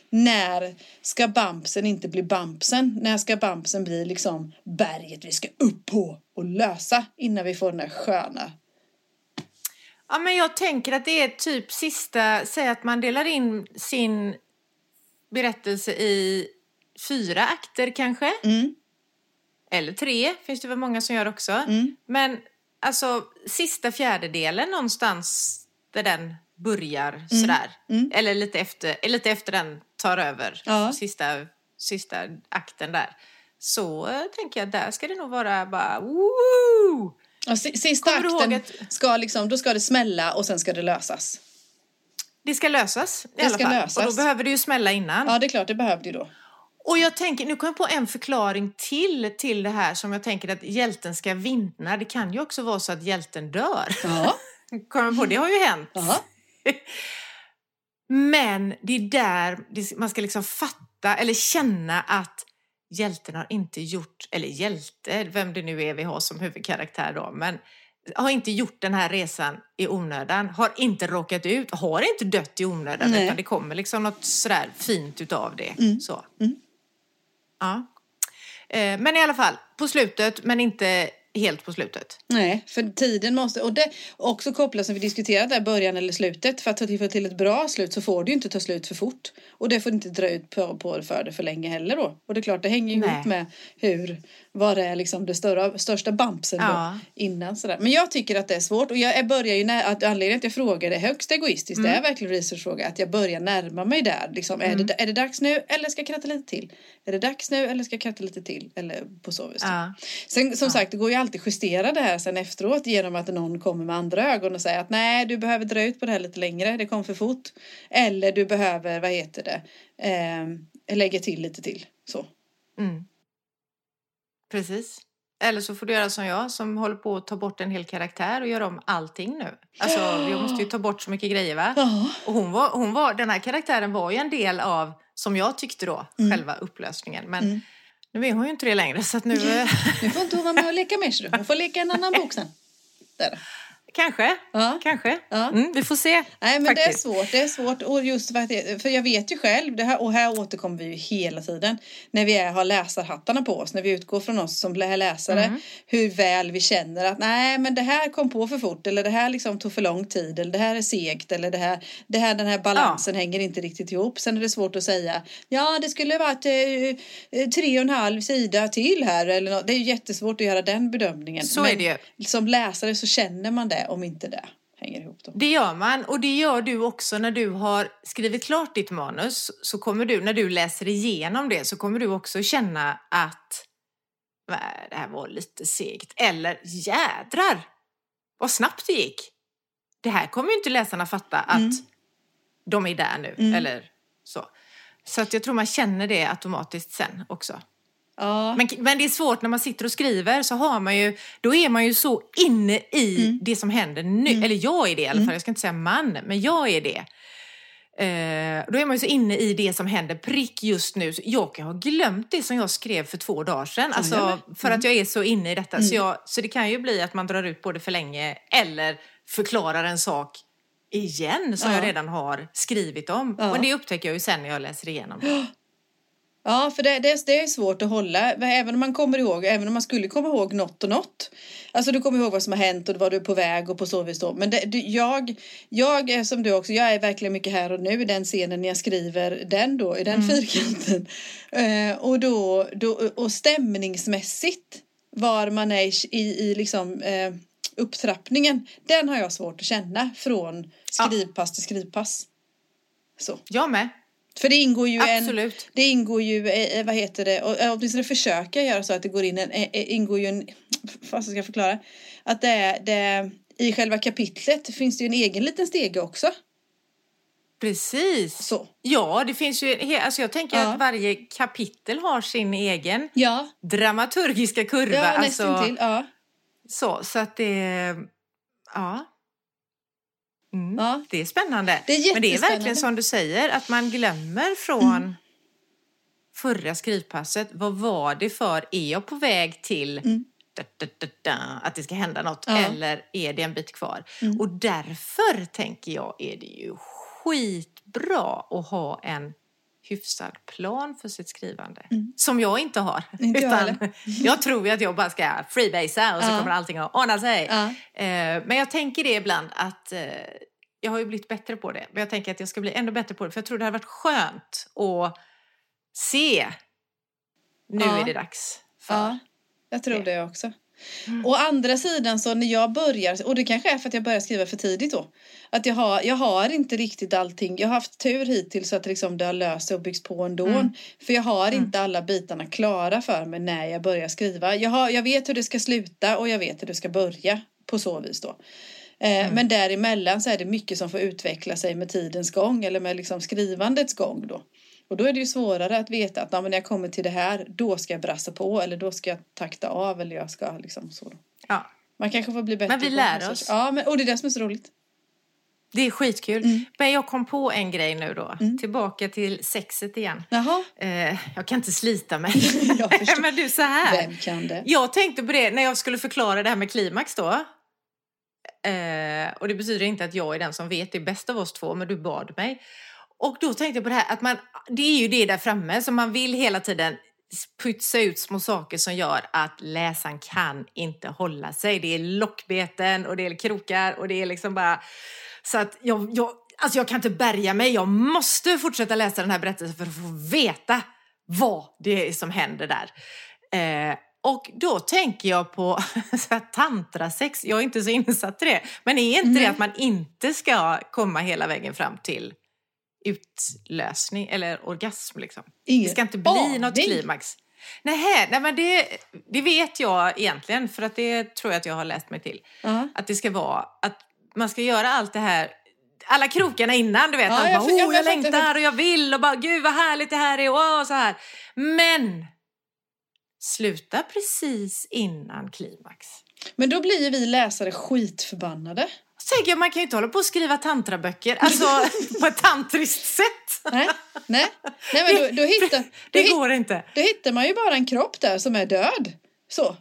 När ska bumpsen inte bli bumpsen? När ska bumpsen bli liksom berget vi ska upp på och lösa innan vi får den här sköna Ja, men jag tänker att det är typ sista, säg att man delar in sin berättelse i fyra akter kanske. Mm. Eller tre, finns det väl många som gör också. Mm. Men alltså sista fjärdedelen någonstans där den börjar sådär. Mm. Eller lite efter, eller lite efter den tar över. Ja. Sista, sista akten där. Så eh, tänker jag, där ska det nog vara bara woo! Och sista Kommer akten ihåg ska liksom, då ska det smälla och sen ska det lösas. Det ska lösas i Det alla fall. lösas. Och då behöver det ju smälla innan. Ja, det är klart, det behövde ju då. Och jag tänker, nu kom jag på en förklaring till till det här som jag tänker att hjälten ska vinna. Det kan ju också vara så att hjälten dör. Ja. [LAUGHS] Kom jag på, det har ju hänt. Ja. [LAUGHS] Men det är där man ska liksom fatta eller känna att hjälten har inte gjort, eller hjälte, vem det nu är vi har som huvudkaraktär då, men har inte gjort den här resan i onödan, har inte råkat ut, har inte dött i onödan, Nej. utan det kommer liksom något sådär fint utav det. Mm. Så. Mm. Ja. Eh, Men i alla fall, på slutet, men inte helt på slutet. Nej, för tiden måste, och det också kopplat som vi diskuterat där, början eller slutet. För att få till ett bra slut så får det ju inte ta slut för fort. Och det får inte dra ut på, på för det för länge heller då. Och det är klart, det hänger ihop med hur, det är liksom det större, största bumpsen Ja. då innan sådär. Men jag tycker att det är svårt och jag börjar ju, när, att anledningen till att jag frågar det är högst egoistiskt, Mm. det är verkligen en researchfråga, att jag börjar närma mig där. Liksom, är, det, är det dags nu eller ska jag kratta lite till? Är det dags nu eller ska jag kratta lite till? Eller på så vis. då. Ja. Sen som sagt, det går ju alltid att justera det här sen efteråt genom att någon kommer med andra ögon och säger att nej, du behöver dra ut på det här lite längre, det kom för fort. Eller du behöver, vad heter det, eh, lägga till lite till. Så. Mm. Precis. Eller så får du göra som jag som håller på att ta bort en hel karaktär och göra om allting nu. Alltså, jag måste ju ta bort så mycket grejer va? Ja. Och hon var, hon var, den här karaktären var ju en del av, som jag tyckte då, Mm. själva upplösningen. Men Mm. nu är hon ju inte det längre så att nu... eh, Nu får inte hon vara med och leka mer, så du. hon får leka en annan bok sen. Där. Kanske, Ja. kanske. Ja. Mm, vi får se. Nej men det är svårt, det är svårt och just för, att för jag vet ju själv, det här, och här återkommer vi ju hela tiden, när vi är, har läsarhattarna på oss, när vi utgår från oss som lä- läsare, Mm. hur väl vi känner att nej men det här kom på för fort eller det här liksom tog för lång tid eller det här är segt eller det här, det här den här balansen hänger inte riktigt ihop. Sen är det svårt att säga, ja det skulle varit eh, tre och en halv sida till här eller något. Det är ju jättesvårt att göra den bedömningen. Så Men är det ju. Som läsare så känner man det om inte det hänger ihop då. Det gör man och det gör du också när du har skrivit klart ditt manus. Så kommer du, när du läser igenom det, så kommer du också känna att "Nej, det här var lite segt. Eller jädrar vad snabbt det gick. Det här kommer ju inte läsarna fatta att Mm. de är där nu. Mm. Eller så. Så att jag tror man känner det automatiskt sen också. Ja. Men, men det är svårt när man sitter och skriver så har man ju, då är man ju så inne i Mm. det som händer nu. Eller jag är det i alla fall, jag ska inte säga man, men jag är det. Eh, då är man ju så inne i det som händer prick just nu. Så jag kan ha glömt det som jag skrev för två dagar sedan. Alltså, för att jag är så inne i detta. Så, Mm. jag, så det kan ju bli att man drar ut både för länge eller förklarar en sak igen som Ja. jag redan har skrivit om. Ja. Men det upptäcker jag ju sen när jag läser igenom [GASPS] det. Ja, för det, det, det är svårt att hålla, även om man kommer ihåg, även om man skulle komma ihåg något och något. Alltså du kommer ihåg vad som har hänt och vad du är på väg och på så vis då. Men det, du, jag, jag är som du också, jag är verkligen mycket här och nu i den scenen när jag skriver den då, i den fyrkanten. Eh, och då, då, och stämningsmässigt var man är i, i liksom eh, upptrappningen, den har jag svårt att känna från skrivpass till skrivpass. Så. Jag med. För det ingår ju en Absolut. det ingår ju, eh, vad heter det, och eh, åtminstone försöka göra så att det går in en, eh, eh, ingår ju en, [SNIFFS] vad ska jag förklara, att det, är- det i själva kapitlet finns det ju en egen liten stege också. Precis. Så. Ja, det finns ju, alltså jag tänker Ja. att varje kapitel har sin egen Ja, dramaturgiska kurva. ja alltså, nästintill. Ja. så, så att det, ja. Mm, Ja. Det är spännande. Det är Men det är verkligen som du säger, att man glömmer från Mm. förra skrivpasset. Vad var det för, är jag på väg till Mm. da, da, da, da, att det ska hända något Ja. eller är det en bit kvar? Mm. Och därför tänker jag är det ju skitbra att ha en hyfsad plan för sitt skrivande. Mm. Som jag inte har. Inte jag Utan [LAUGHS] jag tror ju att jag bara ska freebasea och så Ja. kommer allting att ordna sig. Ja. Eh, men jag tänker det ibland att eh, jag har ju blivit bättre på det. Men jag tänker att jag ska bli ännu bättre på det. För jag tror det hade varit skönt att se. Nu Ja. är det dags. För. ja, jag tror det. det också. Å andra sidan så när jag börjar, och det kanske är för att jag börjar skriva för tidigt då. Att jag har, jag har inte riktigt allting, jag har haft tur hittills så att liksom det har löst sig och byggts på ändå. Mm. För jag har Mm. inte alla bitarna klara för mig när jag börjar skriva. Jag, har, jag vet hur det ska sluta och jag vet hur det ska börja på så vis då. Eh, Mm. Men däremellan så är det mycket som får utveckla sig med tidens gång eller med liksom skrivandets gång då. Och då är det ju svårare att veta att när jag kommer till det här, då ska jag brassa på eller då ska jag takta av eller jag ska liksom så. Ja, Man kanske får bli bättre Men vi lär oss. Ja, men, och det är det som är så roligt. det är skitkul. Mm. Men jag kom på en grej nu då. Mm. Tillbaka till sexet igen. Jaha, Eh, jag kan inte slita mig. [LAUGHS] [LAUGHS] Men du, så här. vem kan det? Jag tänkte på det när jag skulle förklara det här med klimax då. Eh, och det betyder inte att jag är den som vet det bäst av oss två, men du bad mig. Och då tänkte jag på det här att man, det är ju det där framme som man vill hela tiden pytsa ut små saker som gör att läsaren kan inte hålla sig. Det är lockbeten och det är krokar och det är liksom bara... Så att jag, jag, alltså jag kan inte bärga mig. Jag måste fortsätta läsa den här berättelsen för att få veta vad det är som händer där. Eh, och då tänker jag på [LAUGHS] tantrasex. Jag är inte så insatt i det. Men är inte Nej. det att man inte ska komma hela vägen fram till utlösning eller orgasm liksom? Ingen Det ska inte bli aning. något klimax. Nej, nej men det, det vet jag egentligen för att det tror jag att jag har läst mig till. Ja. Att det ska vara att man ska göra allt det här alla krokarna innan, du vet. Ja, att jag bara, för- jag oh, jag fattar, längtar och jag vill och bara, gud vad härligt det här är och åh, så här. Men sluta precis innan klimax. Men då blir vi läsare skitförbannade. Tänker jag, man kan ju inte hålla på och skriva tantraböcker, alltså [LAUGHS] på ett tantriskt sätt. Nej, nej. nej men då, då, hittar, då, Det hit, går inte. då hittar man ju bara en kropp där som är död. Så.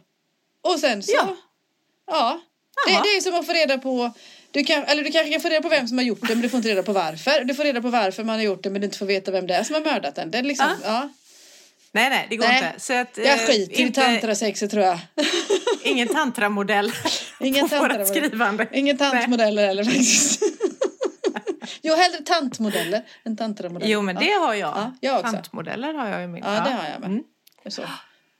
Och sen så... Ja. Ja. Det, det är som att få reda på... Du, kan, eller du kanske kan få reda på vem som har gjort det men du får inte reda på varför. Du får reda på varför man har gjort det men du inte får veta vem det är som har mördat den. Det är liksom, ja. Nej, nej, det går Nej. inte. Så att, Jag eh, skiter i inte- tantrasexet tror jag. [LAUGHS] Ingen tantramodell [LAUGHS] Ingen på vårt tantramodell. skrivande. Ingen tantmodeller heller faktiskt. [LAUGHS] jo, hellre tantmodeller än tantramodeller. Jo, men det har jag. Ja, jag också. Tantmodeller har jag ju med. Ja, det har jag med. Mm. Så.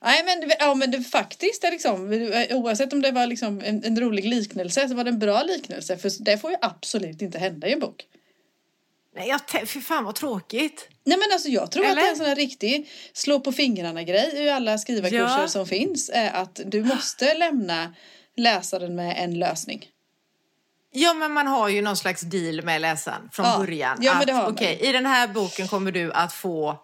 Nej men, ja, men det faktiskt är liksom, oavsett om det var liksom en, en rolig liknelse så var det en bra liknelse för det får ju absolut inte hända i en bok. Nej, jag fy fan vad tråkigt. Nej men alltså jag tror att det Eller? är en sån här riktig slå på fingrarna grej i alla skrivarkurser Ja. som finns är att du måste lämna läsaren med en lösning. Ja, men man har ju någon slags deal med läsaren från Ja. början. Ja, men att, man. okej, I den här boken kommer du att få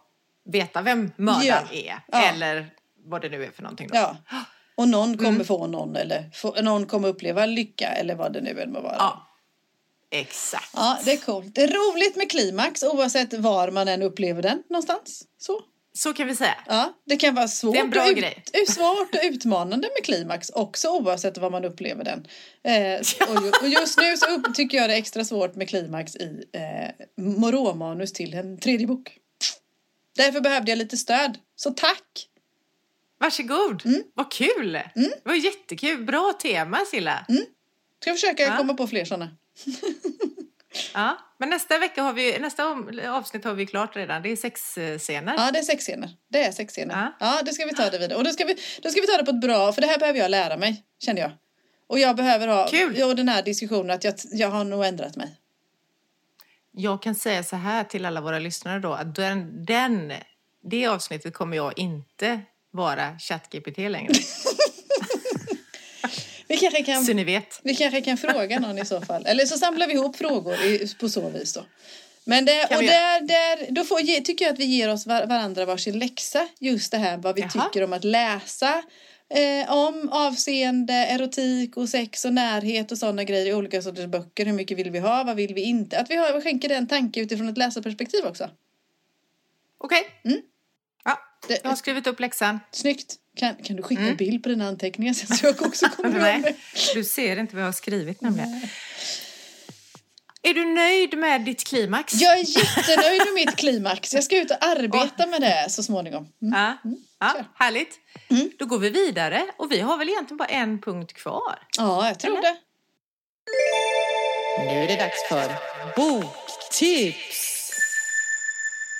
veta vem mördaren Ja. är. Ja. Eller vad det nu är för någonting. Då. Ja. [GASPS] Och någon kommer Mm. få någon eller få, någon kommer uppleva lycka eller vad det nu än må vara. Ja. Exakt. Ja, det är coolt. Det är roligt med klimax oavsett var man än upplever den någonstans. Så. Så kan vi säga. Ja, det kan vara svårt, Det är en bra och, grej. [LAUGHS] ut- svårt och utmanande med klimax också oavsett var man upplever den. Eh, och, ju, och just nu så upp, tycker jag det är extra svårt med klimax i eh, råmanus till en tredje bok. Därför behövde jag lite stöd. Så tack! Varsågod. Mm. Vad kul. Det var jättekul. Bra tema, Silla. Ska försöka Ja. komma på fler sådana. Ja. Men nästa vecka har vi, nästa avsnitt har vi klart redan. Det är sex eh, scener. Ja, det är sex scener. Det är sex scener. Ja. Ja, det ska vi ta det vidare. Och då ska, vi, då ska vi ta det på ett bra, för det här behöver jag lära mig, känner jag. Och jag behöver ha, Kul. och den här diskussionen att jag, jag har nog ändrat mig. Jag kan säga så här till alla våra lyssnare då, att den, den, det avsnittet kommer jag inte vara ChatGPT längre. [LAUGHS] Vi kanske kan Så ni vet. Vi kanske kan fråga någon i så fall. Eller så samlar vi ihop frågor i, på så vis då. Men det, och där, där, då får, tycker jag att vi ger oss var, varandra varsin läxa. Just det här vad vi Jaha. tycker om att läsa. Eh, om avseende, erotik och sex och närhet och sådana grejer i olika sorters böcker. Hur mycket vill vi ha? Vad vill vi inte? Att vi har, skänker den tanke utifrån ett läsarperspektiv också. Okej. Mm. Ja, Det, jag har skrivit upp läxan. Snyggt! Kan, kan du skicka Mm. bild på dina anteckningar sen så jag också kommer? [LAUGHS] Nej, du ser inte vad jag har skrivit nämligen. Är du nöjd med ditt klimax? Jag är jättenöjd med mitt [LAUGHS] klimax. Jag ska ut och arbeta med det så småningom. Mm. Ja, ja kör. härligt. Mm. Då går vi vidare och vi har väl egentligen bara en punkt kvar. Ja, jag tror Eller? det. Nu är det dags för boktips.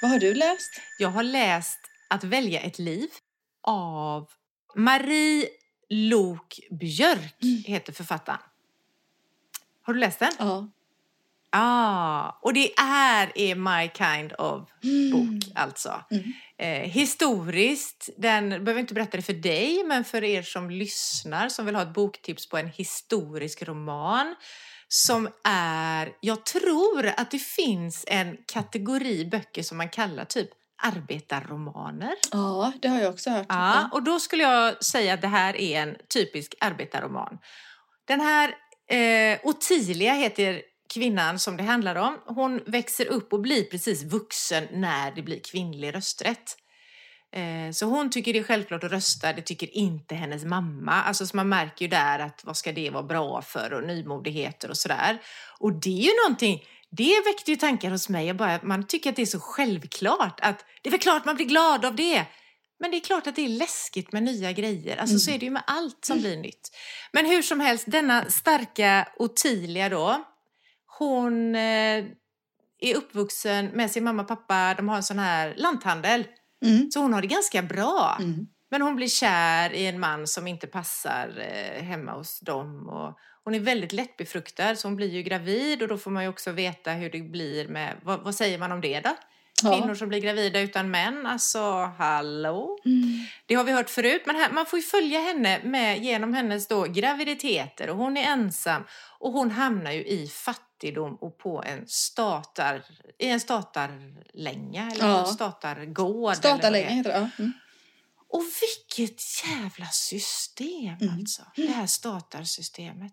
Vad har du läst? Jag har läst Att välja ett liv av Marie Lok Björk, heter författaren. Har du läst den? Ja. Ah, och det är, är my kind of bok alltså. Mm. Eh, historiskt, den behöver inte berätta det för dig, men för er som lyssnar som vill ha ett boktips på en historisk roman som är, jag tror att det finns en kategori böcker som man kallar typ arbetarromaner. ja, det har jag också hört. Ja, och då skulle jag säga att det här är en typisk arbetarroman. Den här eh, Ottilia heter kvinnan som det handlar om. Hon växer upp och blir precis vuxen när det blir kvinnlig rösträtt. Eh, så hon tycker det är självklart att rösta, det tycker inte hennes mamma. Alltså så man märker ju där att vad ska det vara bra för och nymodigheter och sådär. Och det är ju någonting, det väckte ju tankar hos mig. Jag bara, man tycker att det är så självklart att det är väl klart man blir glad av det. Men det är klart att det är läskigt med nya grejer. Alltså så är det ju med allt som blir nytt. Men hur som helst, denna starka Ottilia då. Hon eh, är uppvuxen med sin mamma och pappa. De har en sån här lanthandel. Mm. Så hon har det ganska bra. Mm. Men hon blir kär i en man som inte passar eh, hemma hos dem. Och hon är väldigt lättbefruktad så hon blir ju gravid och då får man ju också veta hur det blir med, vad, vad säger man om det då? Kvinnor Ja. som blir gravida utan män, alltså hallå? Mm. Det har vi hört förut, men här, man får ju följa henne med, genom hennes då graviditeter och hon är ensam och hon hamnar ju i fattigdom och på en statar, i en statarlänga eller Ja. en statargård. länge heter det. Ja. Mm. Och vilket jävla system Mm. alltså. Det här statarsystemet.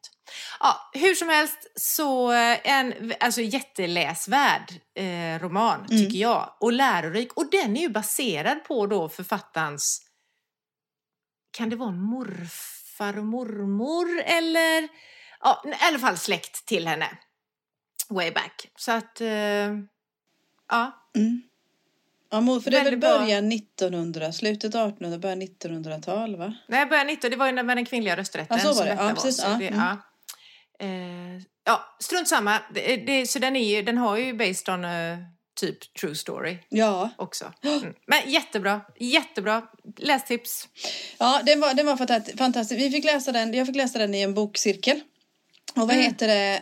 Ja, hur som helst så eh, en alltså, jätteläsvärd eh, roman Mm. tycker jag. Och lärorik. Och den är ju baserad på då författarens, kan det vara morfar och mormor eller? Ja, i alla fall släkt till henne. Way back. Så att, eh, ja. Mm. Ja, för det väl början 1900, slutet 1800, början 1900-tal va? Nej, jag började 19, det var ju med den kvinnliga rösträtten. Ja, så var det. Ja, precis. Så Ja, det, mm. ja. Eh, ja, strunt samma. Det, det, så den, är ju, den har ju based on a typ true story Ja. också. [GASPS] Mm. Men jättebra, jättebra. Lästips. Ja, den var, den var fanta- fantastisk. Vi fick läsa den, jag fick läsa den i en bokcirkel. Och vad Mm. heter det?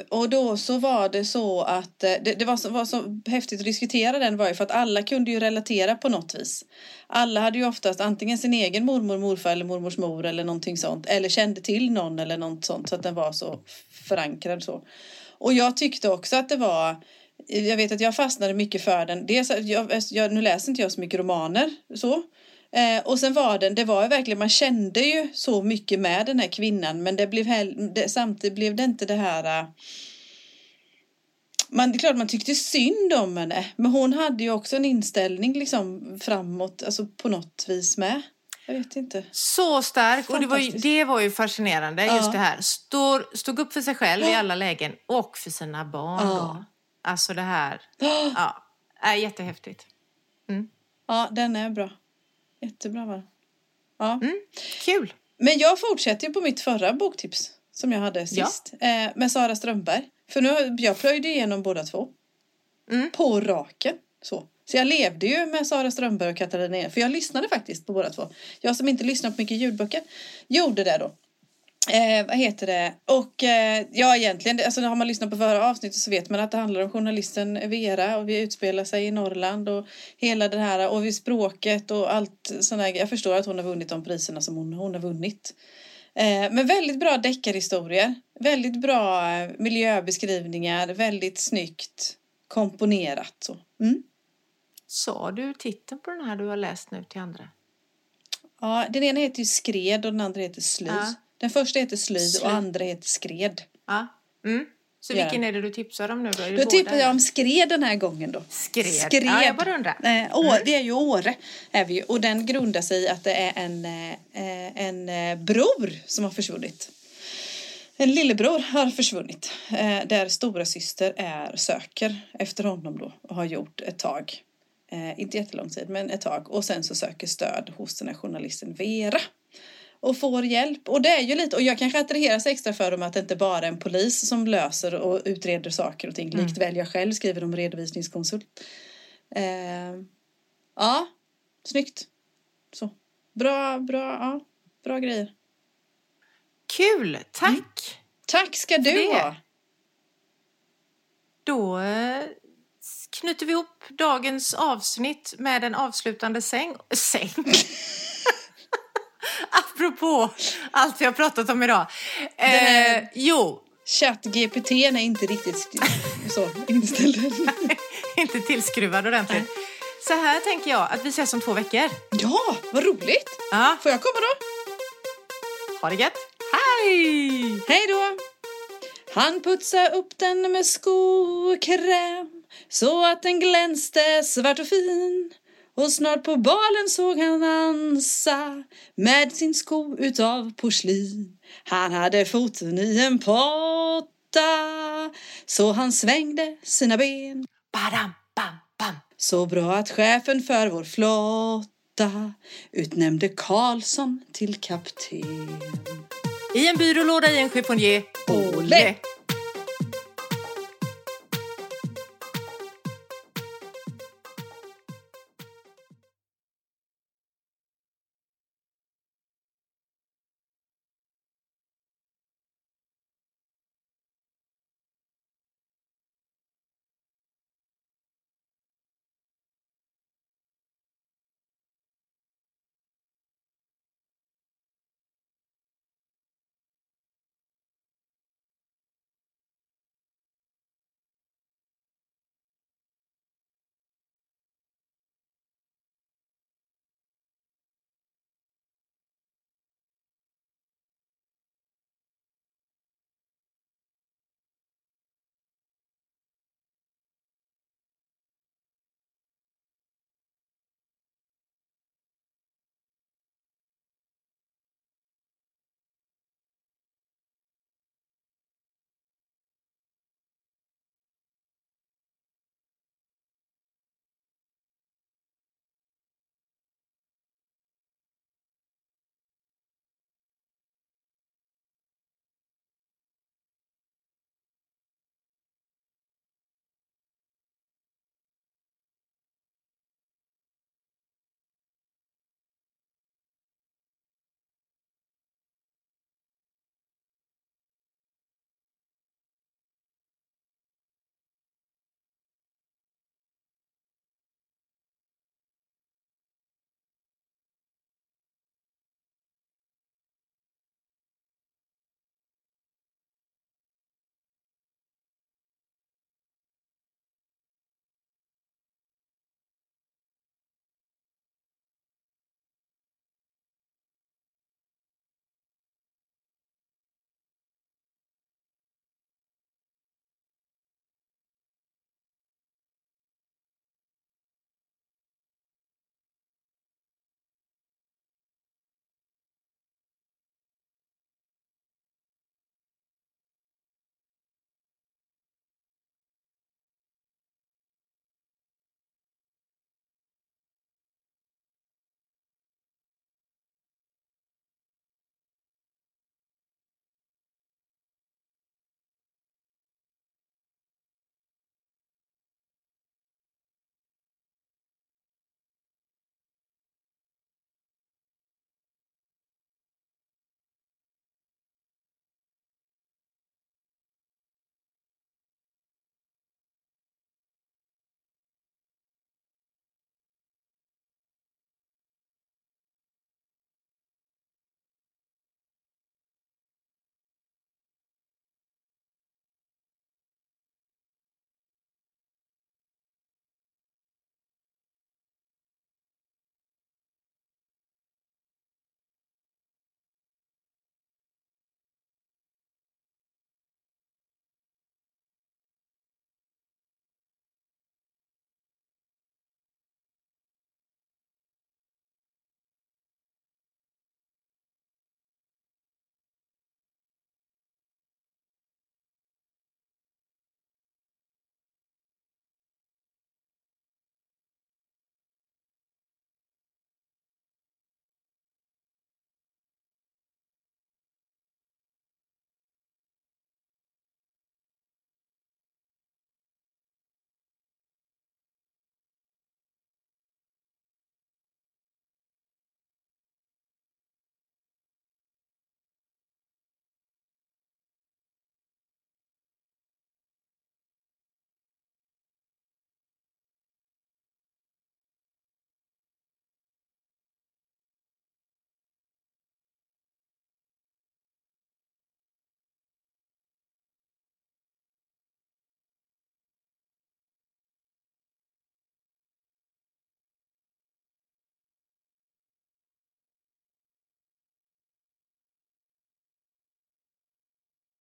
Eh, och då så var det så att eh, det, det var, så, var så häftigt att diskutera den var ju för att alla kunde ju relatera på något vis. Alla hade ju oftast antingen sin egen mormor, morfar eller mormors mor eller någonting sånt. Eller kände till någon eller något sånt så att den var så förankrad så. Och jag tyckte också att det var jag vet att jag fastnade mycket för den. Dels, jag, jag, nu läser inte jag så mycket romaner så. Eh, och sen var den, det var ju verkligen, man kände ju så mycket med den här kvinnan men det blev hell, det, samtidigt blev det inte det här... eh, man, det är klart man tyckte synd om henne men hon hade ju också en inställning liksom framåt, alltså på något vis med. Jag vet inte. Så stark. Och det var, ju, det var ju fascinerande, Ja. just det här. Står, stod upp för sig själv i alla lägen och för sina barn. Ja. Då. Alltså det här. [GASPS] Ja, är jättehäftigt. Ja, den är bra. Jättebra va? Ja. Mm. Kul. Men jag fortsätter ju på mitt förra boktips som jag hade Ja. sist. Eh, med Sara Strömberg. För nu, jag plöjde igenom båda två. Mm. På raken. Så. så jag levde ju med Sara Strömberg och Katarina. För jag lyssnade faktiskt på båda två. Jag som inte lyssnar på mycket ljudböcker. Gjorde det då. Eh, vad heter det? Och eh, ja, egentligen, alltså, har man lyssnat på förra avsnittet så vet man att det handlar om journalisten Vera och vi utspelar sig i Norrland och hela det här och vid språket och allt sånt där. Jag förstår att hon har vunnit de priserna som hon, hon har vunnit. Eh, men väldigt bra deckarhistorier. Väldigt bra eh, miljöbeskrivningar. Väldigt snyggt komponerat. Så. Mm. Sa du titeln på den här du har läst nu till andra? Ja, den ena heter ju Skred och den andra heter Slöjd. Ja. Den första heter Slöjd och andra heter Skred. Ja. Mm. Så Ja. vilken är det du tipsar om nu då? Det Då båda, tippar jag om Skred den här gången då. Skred. Skred. Ja, jag bara undrar. Eh, Å, Vi är ju Åre. Är vi. Och den grundar sig i att det är en, eh, eh, en eh, bror som har försvunnit. En lillebror har försvunnit. Eh, där stora syster är söker efter honom då. Och har gjort ett tag. Eh, inte jättelång tid men ett tag. Och sen så söker stöd hos den här journalisten Vera. Och får hjälp. Och det är ju lite, och jag kanske attraheras extra för dem att det inte bara är en polis som löser och utreder saker och ting. Likt väl jag själv skriver om redovisningskonsult. Eh, ja, snyggt. Så. Bra, bra, ja. Bra grejer. Kul, tack! Mm. Tack ska du ha. Då eh, knyter vi ihop dagens avsnitt med en avslutande säng. Säng? [LAUGHS] [LAUGHS] Apropå allt vi har pratat om idag. Eh, jo, ChatGPT är inte riktigt så inställd. [LAUGHS] inte tillskruvad ordentligt. Så här tänker jag att vi ses om två veckor. ja, vad roligt. Ja, Får jag komma då? ha det gött. Hej! Hej då! Han putsade upp den med skokräm så att den glänste svart och fin. Och snart på balen såg han dansa med sin sko utav porslin. Han hade foten i en potta så han svängde sina ben Badam, bam, bam. så bra att chefen för vår flotta utnämnde Karlsson till kapten. I en byrålåda i en chiffonjé. Olé!